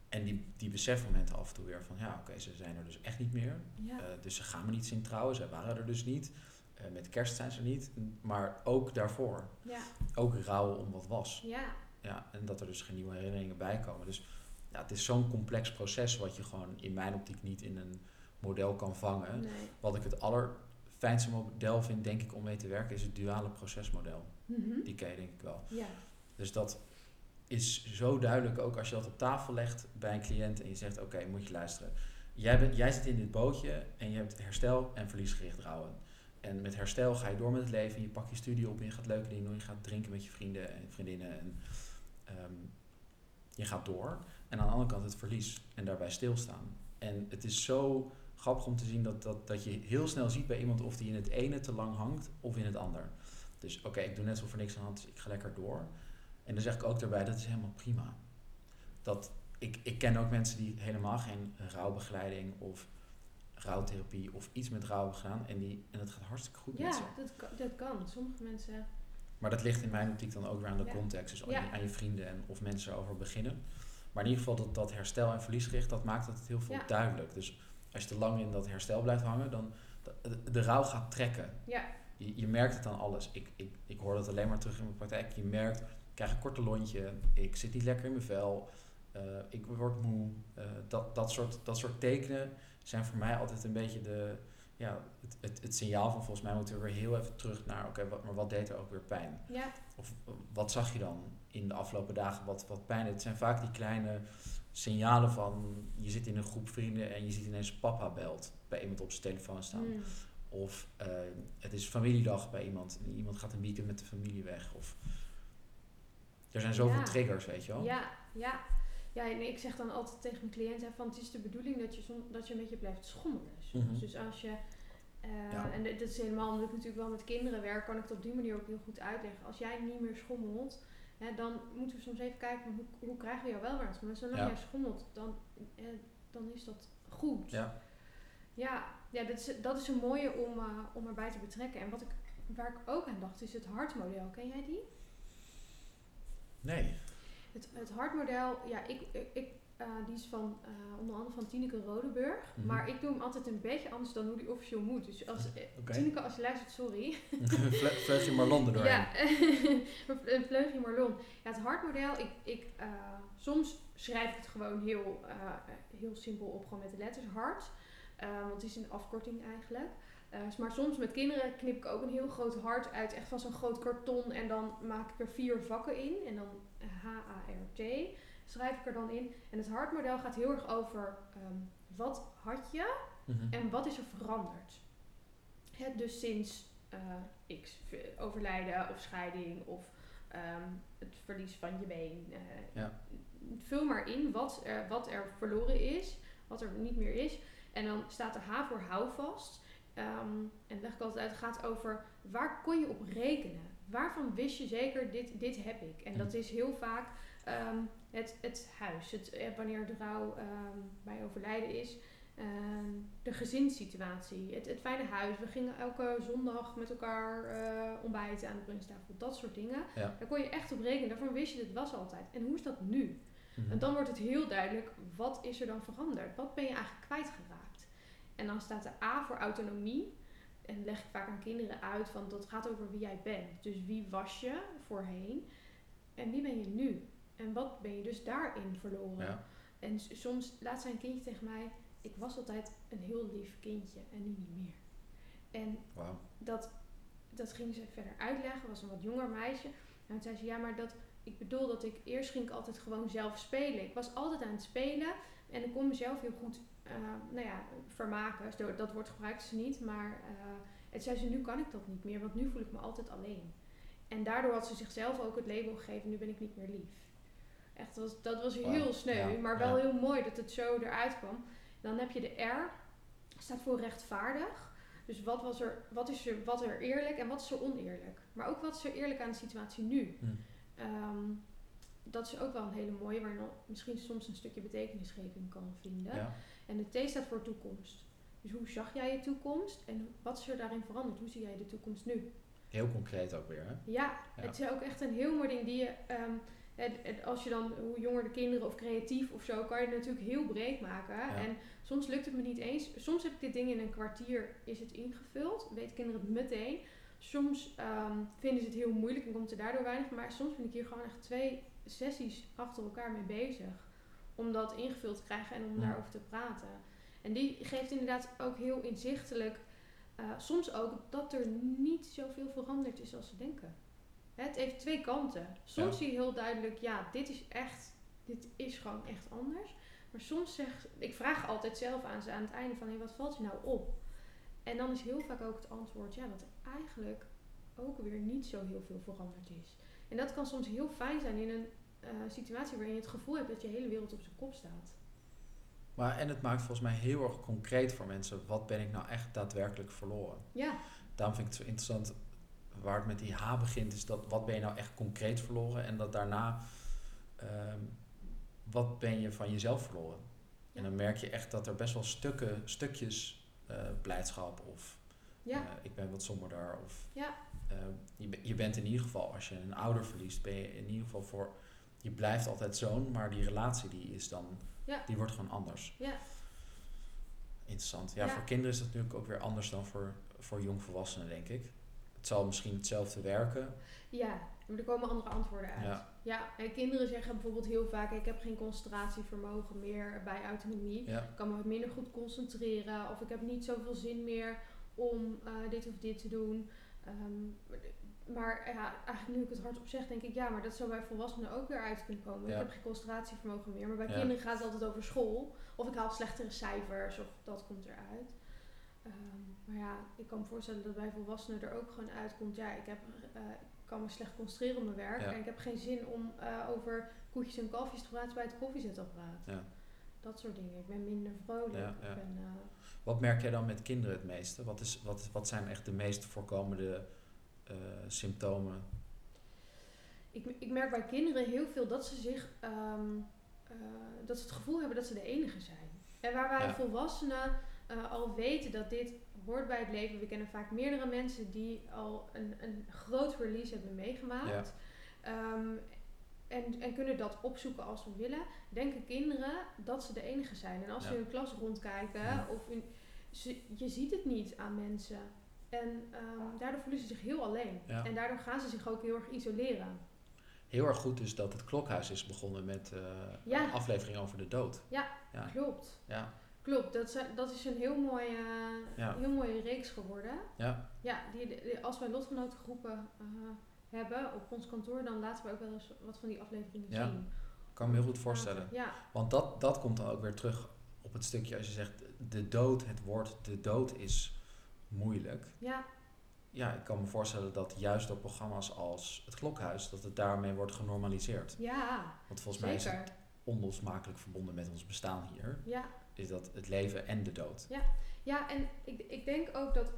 En die, die besefmomenten af en toe weer van, ja, oké, ze zijn er dus echt niet meer. Eh, dus ze gaan me niet zien trouwen, zij waren er dus niet. Eh, met kerst zijn ze niet. Maar ook daarvoor. ja. Ook rouwen om wat was. Ja. Ja, en dat er dus geen nieuwe herinneringen bij komen. Dus ja, het is zo'n complex proces wat je gewoon in mijn optiek niet in een model kan vangen. Nee. Wat ik het allerfijnste model vind, denk ik, om mee te werken, is het duale procesmodel. Mhm. Die ken je denk ik wel. Ja. Dus dat is zo duidelijk ook als je dat op tafel legt bij een cliënt en je zegt, oké, moet je luisteren. Jij, bent, jij zit in dit bootje en je hebt herstel en verliesgericht rouwen. En met herstel ga je door met het leven, je pakt je studie op en je gaat leuke dingen doen. Je gaat drinken met je vrienden en vriendinnen en ehm, je gaat door. En aan de andere kant het verlies en daarbij stilstaan. En het is zo grappig om te zien dat, dat, dat je heel snel ziet bij iemand of die in het ene te lang hangt of in het ander. Dus oké, ik doe net zo voor niks aan de hand, dus ik ga lekker door. En dan zeg ik ook daarbij, dat is helemaal prima. Dat, ik, ik ken ook mensen die helemaal geen rouwbegeleiding of rouwtherapie of iets met rouw hebben gedaan. En, die, en het gaat hartstikke goed met ze. Ja, dat, dat kan. Sommige mensen. Maar dat ligt in mijn optiek dan ook weer aan de Ja. context. Dus aan, Ja. je, aan je vrienden en of mensen erover beginnen. Maar in ieder geval dat, dat herstel en verliesgericht, dat maakt het heel veel Ja. duidelijk. Dus als je te lang in dat herstel blijft hangen, dan de, de rouw gaat trekken. Ja. Je, je merkt het aan alles. Ik, ik, ik hoor dat alleen maar terug in mijn praktijk. Je merkt, ik krijg een korte lontje, ik zit niet lekker in mijn vel, eh, ik word moe. Eh, dat, dat, soort, dat soort tekenen zijn voor mij altijd een beetje de, ja, het, het, het signaal van volgens mij moeten we weer heel even terug naar, oké, maar wat deed er ook weer pijn? Ja. Of wat zag je dan in de afgelopen dagen wat, wat pijn deed? Het zijn vaak die kleine signalen van, je zit in een groep vrienden en je ziet ineens papa belt bij iemand op zijn telefoon staan. Mm. Of eh, het is familiedag bij iemand. En iemand gaat een weekend met de familie weg. Of er zijn zoveel Ja. triggers, weet je wel. Ja, ja. Ja, en ik zeg dan altijd tegen mijn cliënten van het is de bedoeling dat je, som, dat je een beetje blijft schommelen. Mhm. Dus als je, eh, Ja. en dit is helemaal omdat ik natuurlijk wel met kinderen werk, kan ik het op die manier ook heel goed uitleggen. Als jij niet meer schommelt, hè, dan moeten we soms even kijken hoe, hoe krijgen we jou wel weer aan schommelen. Zolang Ja. jij schommelt, dan, eh, dan is dat goed. Ja. Ja, ja dat, is, dat is een mooie om, eh, om erbij te betrekken. En wat ik, waar ik ook aan dacht, is het hartmodel. Ken jij die? Nee. Het, het hartmodel, ja, ik, ik, ik, eh, die is van uh, onder andere van Tineke Rodeburg. Mhm. Maar ik doe hem altijd een beetje anders dan hoe die officieel moet. Dus als, eh, Oké. Tineke, als je luistert, sorry. *laughs* Vle- Vleugje Marlon er doorheen. Ja, *laughs* een vleugje Marlon. Ja, het hartmodel, ik, ik, eh, soms schrijf ik het gewoon heel, eh, heel simpel op, gewoon met de letters hart. Eh, want het is een afkorting eigenlijk. Eh, maar soms met kinderen knip ik ook een heel groot hart uit, echt van zo'n groot karton. En dan maak ik er vier vakken in. En dan H-A-R-T schrijf ik er dan in. En het hartmodel gaat heel erg over ehm, wat had je Mhm. en wat is er veranderd. Hè, dus sinds eh, X, overlijden of scheiding of ehm, het verlies van je been. eh, Ja. Vul maar in wat er, wat er verloren is, wat er niet meer is. En dan staat de H voor houvast. Ehm, en leg ik altijd uit, het gaat over waar kon je op rekenen? Waarvan wist je zeker, dit, dit heb ik? En dat is heel vaak het, het huis. Het, eh, wanneer de rouw ehm, bij overlijden is. Ehm, de gezinssituatie. Het, het fijne huis. We gingen elke zondag met elkaar eh, ontbijten aan de Prinstafel. Dat soort dingen. Ja. Daar kon je echt op rekenen. Daarvan wist je, dit was altijd. En hoe is dat nu? Mhm. En dan wordt het heel duidelijk, wat is er dan veranderd? Wat ben je eigenlijk kwijtgeraakt? En dan staat de A voor autonomie. En leg ik vaak aan kinderen uit, van dat gaat over wie jij bent. Dus wie was je voorheen? En wie ben je nu? En wat ben je dus daarin verloren? Ja. En soms laat zijn kindje tegen mij, ik was altijd een heel lief kindje en nu niet meer. En dat, dat ging ze verder uitleggen, was een wat jonger meisje. En toen zei ze, ja, maar dat, ik bedoel dat ik, eerst ging ik altijd gewoon zelf spelen. Ik was altijd aan het spelen en ik kon mezelf heel goed, eh, nou ja, vermaken. Dat woord gebruikte ze niet, maar eh het zei ze, nu kan ik dat niet meer, want nu voel ik me altijd alleen. En daardoor had ze zichzelf ook het label gegeven, nu ben ik niet meer lief. Echt, dat was, dat was heel sneu, ja, maar wel ja. heel mooi dat het zo eruit kwam. Dan heb je de R, staat voor rechtvaardig. Dus wat, was er, wat is er, wat er eerlijk en wat is er oneerlijk? Maar ook wat is er eerlijk aan de situatie nu? Hm. Ehm, dat is ook wel een hele mooie, waar je misschien soms een stukje betekenisgeving kan vinden. Ja. En de T staat voor toekomst. Dus hoe zag jij je toekomst en wat is er daarin veranderd? Hoe zie jij de toekomst nu? Heel concreet ook weer, hè? Ja, Ja. het is ook echt een heel mooi ding die je. ehm, En, en als je dan, hoe jonger de kinderen of creatief of zo, kan je het natuurlijk heel breed maken. En soms lukt het me niet eens. Soms heb ik dit ding in een kwartier, is het ingevuld. Weten kinderen het meteen. Soms ehm, vinden ze het heel moeilijk en komt er daardoor weinig. Maar soms vind ik hier gewoon echt twee sessies achter elkaar mee bezig. Om dat ingevuld te krijgen en om daarover te praten. En die geeft inderdaad ook heel inzichtelijk, uh, soms ook dat er niet zoveel veranderd is als ze denken. Het heeft twee kanten. Soms zie je heel duidelijk, ja, dit is echt, dit is gewoon echt anders. Maar soms zeg ik vraag altijd zelf aan ze aan het einde van, hé, wat valt je nou op? En dan is heel vaak ook het antwoord, ja, dat er eigenlijk ook weer niet zo heel veel veranderd is. En dat kan soms heel fijn zijn in een uh, situatie waarin je het gevoel hebt dat je hele wereld op zijn kop staat. Maar en het maakt volgens mij heel erg concreet voor mensen. Wat ben ik nou echt daadwerkelijk verloren? Ja. Daarom vind ik het zo interessant. Waar het met die H begint, is dat wat ben je nou echt concreet verloren? En dat daarna, ehm, wat ben je van jezelf verloren? En dan merk je echt dat er best wel stukken, stukjes uh, blijdschap of ja. Uh, ik ben wat somberder. Of, ja. je, je bent in ieder geval, als je een ouder verliest, ben je in ieder geval voor je blijft altijd zoon, maar die relatie die is dan, die wordt gewoon anders. Ja. Interessant. Ja, voor kinderen is dat natuurlijk ook weer anders dan voor, voor jongvolwassenen, denk ik. Het zal misschien hetzelfde werken. Ja, maar er komen andere antwoorden uit. Ja. ja, en kinderen zeggen bijvoorbeeld heel vaak: Ik heb geen concentratievermogen meer bij autonomie. Ja. Ik kan me minder goed concentreren. Of ik heb niet zoveel zin meer om uh, dit of dit te doen. Um, maar ja, eigenlijk nu ik het hardop zeg, denk ik ja, maar dat zou bij volwassenen ook weer uit kunnen komen. Ik heb geen concentratievermogen meer, maar bij kinderen gaat het altijd over school. Of ik haal slechtere cijfers, of dat komt eruit. Um, maar ja, ik kan me voorstellen dat bij volwassenen er ook gewoon uitkomt. Ja, ik, heb, uh, kan me slecht concentreren op mijn werk. En ik heb geen zin om uh, over koetjes en kalfjes te praten bij het koffiezetapparaat. Ja. Dat soort dingen. Ik ben minder vrolijk. Ja, ben, uh, wat merk jij dan met kinderen het meeste? Wat, is, wat, wat zijn echt de meest voorkomende symptomen? Ik, ik merk bij kinderen heel veel dat ze zich um, uh, dat ze het gevoel hebben dat ze de enige zijn. En waar wij volwassenen al weten dat dit hoort bij het leven. We kennen vaak meerdere mensen die al een, een groot verlies hebben meegemaakt. Ja. Um, en, en kunnen dat opzoeken als we willen. Denken kinderen dat ze de enige zijn. En als ja. ze in een klas rondkijken, ja. of in, ze, je ziet het niet aan mensen. En um, daardoor voelen ze zich heel alleen. En daardoor gaan ze zich ook heel erg isoleren. Heel erg goed dus dat het Klokhuis is begonnen met uh, een aflevering over de dood. Ja, ja. klopt. Ja. Klopt, dat, dat is een heel mooie, ja. heel mooie reeks geworden. Ja. Ja, die, die als wij lotgenotengroepen uh, hebben op ons kantoor, dan laten we ook wel eens wat van die afleveringen ja. zien. kan me heel goed voorstellen. Ja. Want dat, dat komt dan ook weer terug op het stukje als je zegt de dood, het woord de dood is moeilijk. Ja. Ja, ik kan me voorstellen dat juist op programma's als het Klokhuis, dat het daarmee wordt genormaliseerd. Ja, Want volgens mij is het onlosmakelijk verbonden met ons bestaan hier. Ja. Is dat het leven en de dood. Ja, ja en ik, ik denk ook dat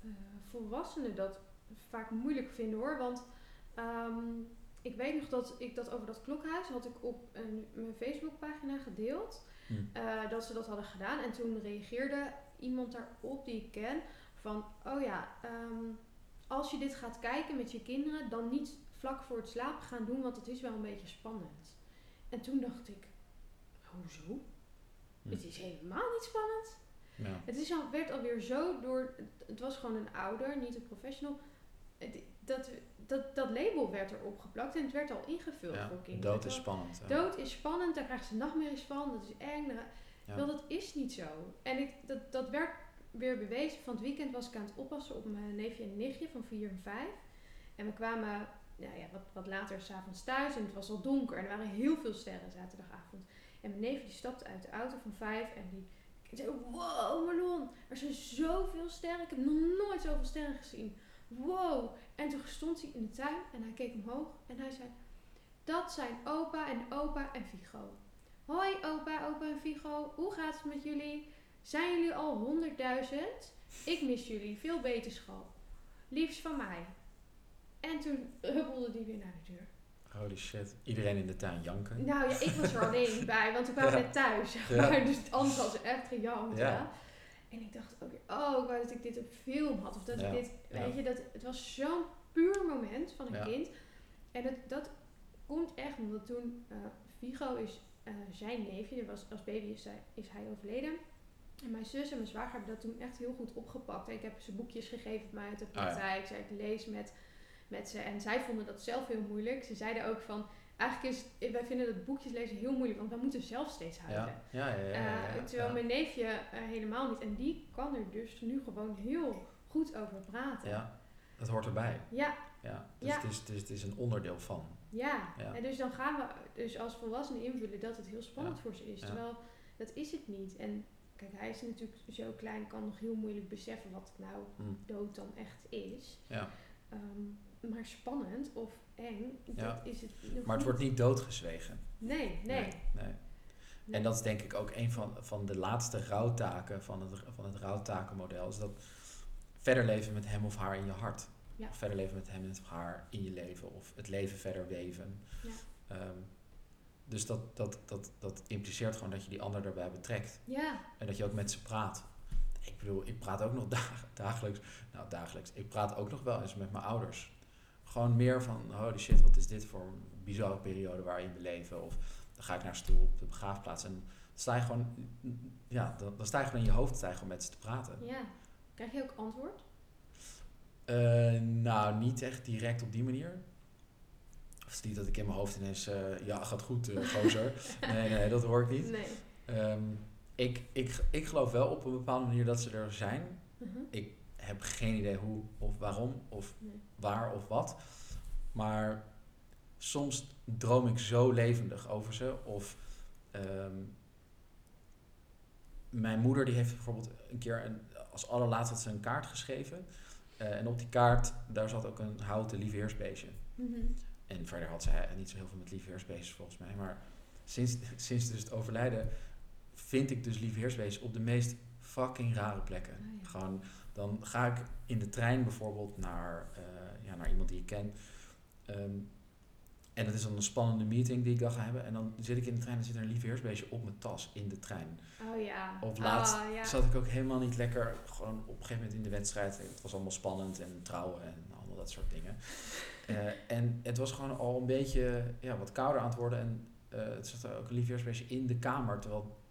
uh, volwassenen dat vaak moeilijk vinden hoor. Want um, ik weet nog dat ik dat over dat klokhuis had ik op een, mijn Facebookpagina gedeeld. Hmm. Uh, dat ze dat hadden gedaan. En toen reageerde iemand daarop die ik ken van, oh ja, um, als je dit gaat kijken met je kinderen, dan niet vlak voor het slapen gaan doen, want het is wel een beetje spannend. En toen dacht ik, hoezo? Het is helemaal niet spannend. Ja. Het is al, werd alweer zo door, het was gewoon een ouder, niet een professional. Dat, dat, dat label werd erop geplakt en het werd al ingevuld ja, voor kinderen. Dood is spannend. Dood is spannend, daar krijgen ze nachtmerries van, dat is eng. Ja. Wel, dat is niet zo. En ik, dat, dat werd weer bewezen. Van het weekend was ik aan het oppassen op mijn neefje en nichtje van 4 en 5. En we kwamen nou ja, wat, wat later s'avonds thuis en het was al donker. En er waren heel veel sterren zaterdagavond. En mijn neefje die stapte uit de auto van 5 en die zei, wow Marlon, er zijn zoveel sterren. Ik heb nog nooit zoveel sterren gezien. Wow. En toen stond hij in de tuin en hij keek omhoog en hij zei, dat zijn opa en opa en Vigo. Hoi opa, opa en Vigo, hoe gaat het met jullie? Zijn jullie al 100.000? Ik mis jullie, veel beterschap. Liefst van mij. En toen huppelde die weer naar de deur. Holy shit. Iedereen in de tuin janken. Nou ja, ik was er alleen bij, want we kwamen *laughs* net thuis. Dus anders was echt gejankt. Ja. En ik dacht ook, oh, ik wou dat ik dit op film had. Of dat ik dit, weet je, dat, het was zo'n puur moment van een kind. En het, dat komt echt omdat toen eh, Vigo is eh, zijn neefje, was, als baby is, hij- is hij overleden. En mijn zus en mijn zwager hebben dat toen echt heel goed opgepakt. Ik heb ze boekjes gegeven van mij uit de ja. praktijk. Zij lees met, met ze. En zij vonden dat zelf heel moeilijk. Ze zeiden ook van, eigenlijk is, wij vinden dat boekjes lezen heel moeilijk, want wij moeten zelf steeds huilen. Ja, ja, ja. ja, Eh, terwijl mijn neefje eh, helemaal niet. En die kan er dus nu gewoon heel goed over praten. Ja, dat hoort erbij. Ja, Ja. Dus, Ja. Het, is, het, is, het is een onderdeel van. ja. En dus dan gaan we dus als volwassenen invullen dat het heel spannend voor ze is. Terwijl dat is het niet. En kijk, hij is natuurlijk zo klein, kan nog heel moeilijk beseffen wat nou Hm. dood dan echt is. Ja. Ehm, maar spannend of eng, Ja. dat is het nog Maar het wordt niet doodgezwegen. Nee, nee. Nee, nee. En dat is denk ik ook een van, van de laatste rouwtaken van het, van het rouwtakenmodel. Is dat verder leven met hem of haar in je hart. Ja. Of verder leven met hem of haar in je leven. Of het leven verder weven. Ja. Ehm, dus dat, dat, dat, dat impliceert gewoon dat je die ander daarbij betrekt. Ja, En dat je ook met ze praat. Ik bedoel, ik praat ook nog *laughs* dag- dagelijks. Nou, dagelijks. Ik praat ook nog wel eens met mijn ouders. Gewoon meer van, holy shit, wat is dit voor een bizarre periode waar je in beleven? Of dan ga ik naar stoel op de begraafplaats. En dan sta je gewoon, ja, dan, dan sta je gewoon in je hoofd sta je gewoon met ze te praten. ja. Krijg je ook antwoord? Eh, nou, niet echt direct op die manier. Het is niet dat ik in mijn hoofd ineens, eh, ja, gaat goed, eh gozer. *laughs* nee, nee, dat hoor ik niet. Nee. Ehm, ik, ik, ik geloof wel op een bepaalde manier dat ze er zijn. Mhm. Ik heb geen idee hoe of waarom of Nee. waar of wat. Maar soms droom ik zo levendig over ze. Of ehm, mijn moeder die heeft bijvoorbeeld een keer een, als allerlaatste had ze een kaart geschreven. Eh, en op die kaart, daar zat ook een houten liefheersbeestje. Mhm. En verder had zij niet zo heel veel met liefheersbeestjes volgens mij. Maar sinds, sinds dus het overlijden vind ik dus liefheersbeestjes op de meest fucking rare plekken. Ja. Gewoon, dan ga ik in de trein bijvoorbeeld naar, eh, ja, naar iemand die ik ken. Ehm, en het is dan een spannende meeting die ik dan ga hebben. En dan zit ik in de trein en zit er een liefheersbeestje op mijn tas in de trein. Oh ja. Of laatst ja. zat ik ook helemaal niet lekker, gewoon op een gegeven moment in de wedstrijd. Het was allemaal spannend en trouwen en allemaal dat soort dingen. *laughs* Eh, en het was gewoon al een beetje ja, wat kouder aan het worden. En eh het zat er ook een liefheersbeestje in de kamer. Terwijl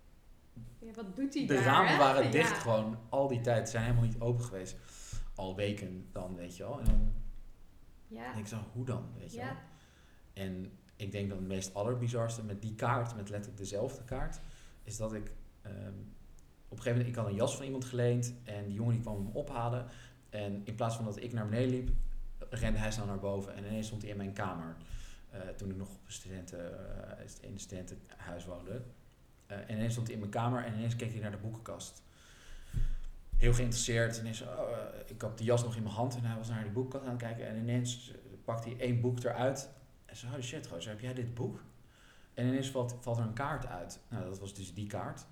Ja, wat doet hij de daar, ramen hè? waren Ja. dicht gewoon al die tijd. Ze zijn helemaal niet open geweest. Al weken dan, weet je wel. En dan Ja. denk ik zo, hoe dan, weet je wel. En ik denk dat het meest allerbizarste met die kaart, met letterlijk dezelfde kaart, is dat ik ehm, op een gegeven moment, ik had een jas van iemand geleend en die jongen die kwam hem ophalen. En in plaats van dat ik naar beneden liep, rende hij snel naar boven en ineens stond hij in mijn kamer. Eh, toen ik nog op een studenten, eh, in een studentenhuis woonde. Eh, en ineens stond hij in mijn kamer en ineens keek hij naar de boekenkast. Heel geïnteresseerd. En ineens, oh, eh, ik had die jas nog in mijn hand en hij was naar die boekenkast aan het kijken. En ineens eh, pakt hij één boek eruit. En zei, holy shit, gozer, heb jij dit boek? En ineens valt, er een kaart uit. Nou, dat was dus die kaart.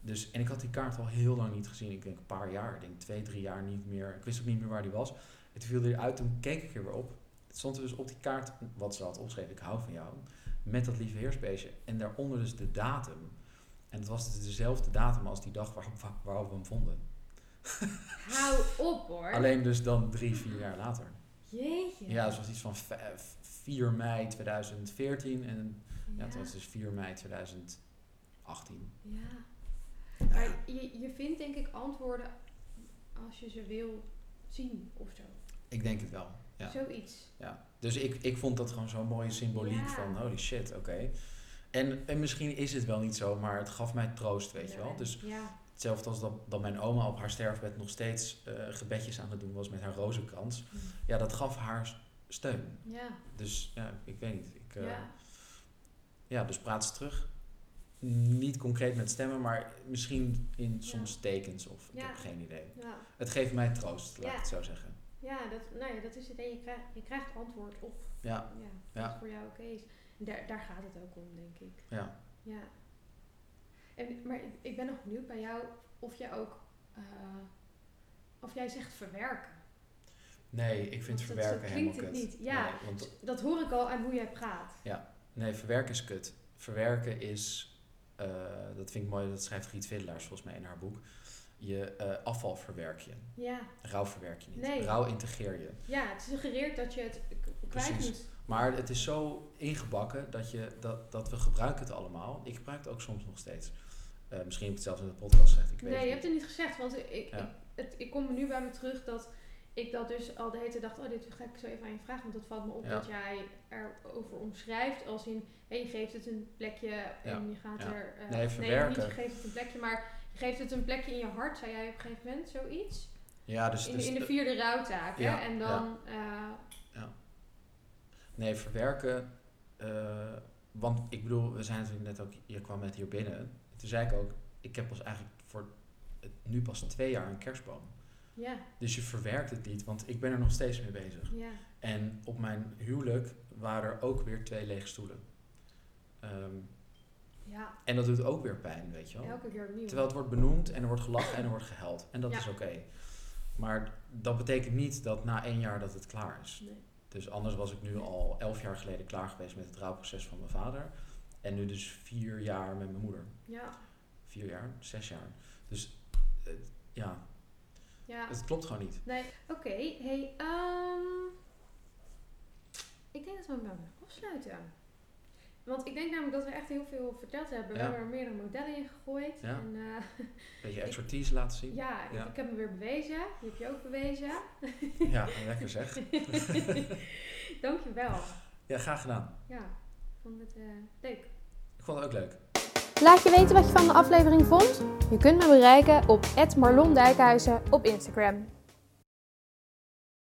Dus, en ik had die kaart al heel lang niet gezien. Ik denk een paar jaar, ik denk twee, drie jaar niet meer. Ik wist ook niet meer waar die was. Toen viel eruit, toen keek ik er weer op. Het stond er dus op die kaart, wat ze had opgeschreven, ik hou van jou. Met dat lieve heersbeestje. En daaronder dus de datum. En het was dus dezelfde datum als die dag waarop, waarop we hem vonden. Hou op hoor. Alleen dus dan drie, vier jaar later. Jeetje. Ja, dus het was iets van v- 4 mei 2014 en ja, het was dus 4 mei 2018. Ja. Maar je, je vindt denk ik antwoorden als je ze wil zien of zo. Ik denk het wel. Ja. Zoiets. Ja. Dus ik, ik vond dat gewoon zo'n mooie symboliek van holy shit, oké. En, en misschien is het wel niet zo, maar het gaf mij troost, weet je wel. Dus Ja. hetzelfde als dat, dat mijn oma op haar sterfbed nog steeds eh, gebedjes aan het doen was met haar rozenkrans. Ja, dat gaf haar steun. Ja. Dus ja, ik weet niet. Ik, eh, Ja. Ja, dus praat ze terug. Niet concreet met stemmen, maar misschien in Ja. soms tekens of ik Ja. heb geen idee. Ja. Het geeft mij troost, laat ik het zo zeggen. Ja, dat, nou ja, dat is het. En je krijgt, je krijgt antwoord op Ja, ja, wat voor jou oké is. Daar, daar gaat het ook om, denk ik. ja. Ja. En, maar ik- ik ben nog benieuwd bij jou of jij ook, eh, of jij zegt verwerken. Nee, ik vind Want verwerken helemaal klinkt kut. het niet. Ja. Nee, want, Dat hoor ik al aan hoe jij praat. nee, verwerken is kut. Verwerken is, eh, dat vind ik mooi, dat schrijft Riet Viddelaars volgens mij in haar boek. Je eh, afval verwerk je. Ja. Rouw verwerk je niet. Nee. Rouw integreer je. Ja, het suggereert dat je het kwijt Precies. moet. Maar het is zo ingebakken dat, je, dat, dat we gebruiken het allemaal. Ik gebruik het ook soms nog steeds. Eh, misschien heb ik het zelfs in de podcast gezegd. Ik weet Nee, je hebt niet. het niet gezegd, want ik, Ja. ik, het, ik kom nu bij me terug dat ik dat dus al de hele tijd dacht, oh dit ga ik zo even aan je vragen, want dat valt me op Ja. dat jij erover omschrijft als in, hé, je geeft het een plekje en je gaat Ja. er, eh, Nee, niet verwerken. je geeft het een plekje, maar je geeft het een plekje in je hart, zei jij op een gegeven moment, zoiets? Ja, dus, In, dus in de de- vierde rouwtaak, Ja, hè? En dan, eh, Nee, verwerken. eh, want ik bedoel, we zijn natuurlijk net ook, je kwam net hier binnen. Toen zei ik ook, ik heb pas eigenlijk voor het, nu pas twee jaar een kerstboom. ja, Dus je verwerkt het niet, want ik ben er nog steeds mee bezig. ja, En op mijn huwelijk waren er ook weer twee lege stoelen. Ehm, ja, en dat doet ook weer pijn, weet je wel. elke keer opnieuw. Terwijl het wordt benoemd en er wordt gelachen en er wordt gehuild. En dat Ja. is oké. Maar dat betekent niet dat na één jaar dat het klaar is. Nee. Dus anders was ik nu al elf jaar geleden klaar geweest met het rouwproces van mijn vader. En nu dus vier jaar met mijn moeder. Ja, Vier jaar, zes jaar. Dus eh, ja, ja. het klopt gewoon niet. Nee, oké. Hey, ehm, ik denk dat we hem moeten afsluiten. Want ik denk namelijk dat we echt heel veel verteld hebben. We hebben er meerdere modellen in gegooid. Ja. En eh, *laughs* Beetje expertise laten zien. ja, ik, Ja. ik heb me weer bewezen. Die heb je ook bewezen. Ja, lekker zeg. *laughs* Dankjewel. Ja, graag gedaan. Ja, ik vond het eh, leuk. Ik vond het ook leuk. Laat je weten wat je van de aflevering vond. Je kunt me bereiken op @marlondijkhuizen op Instagram.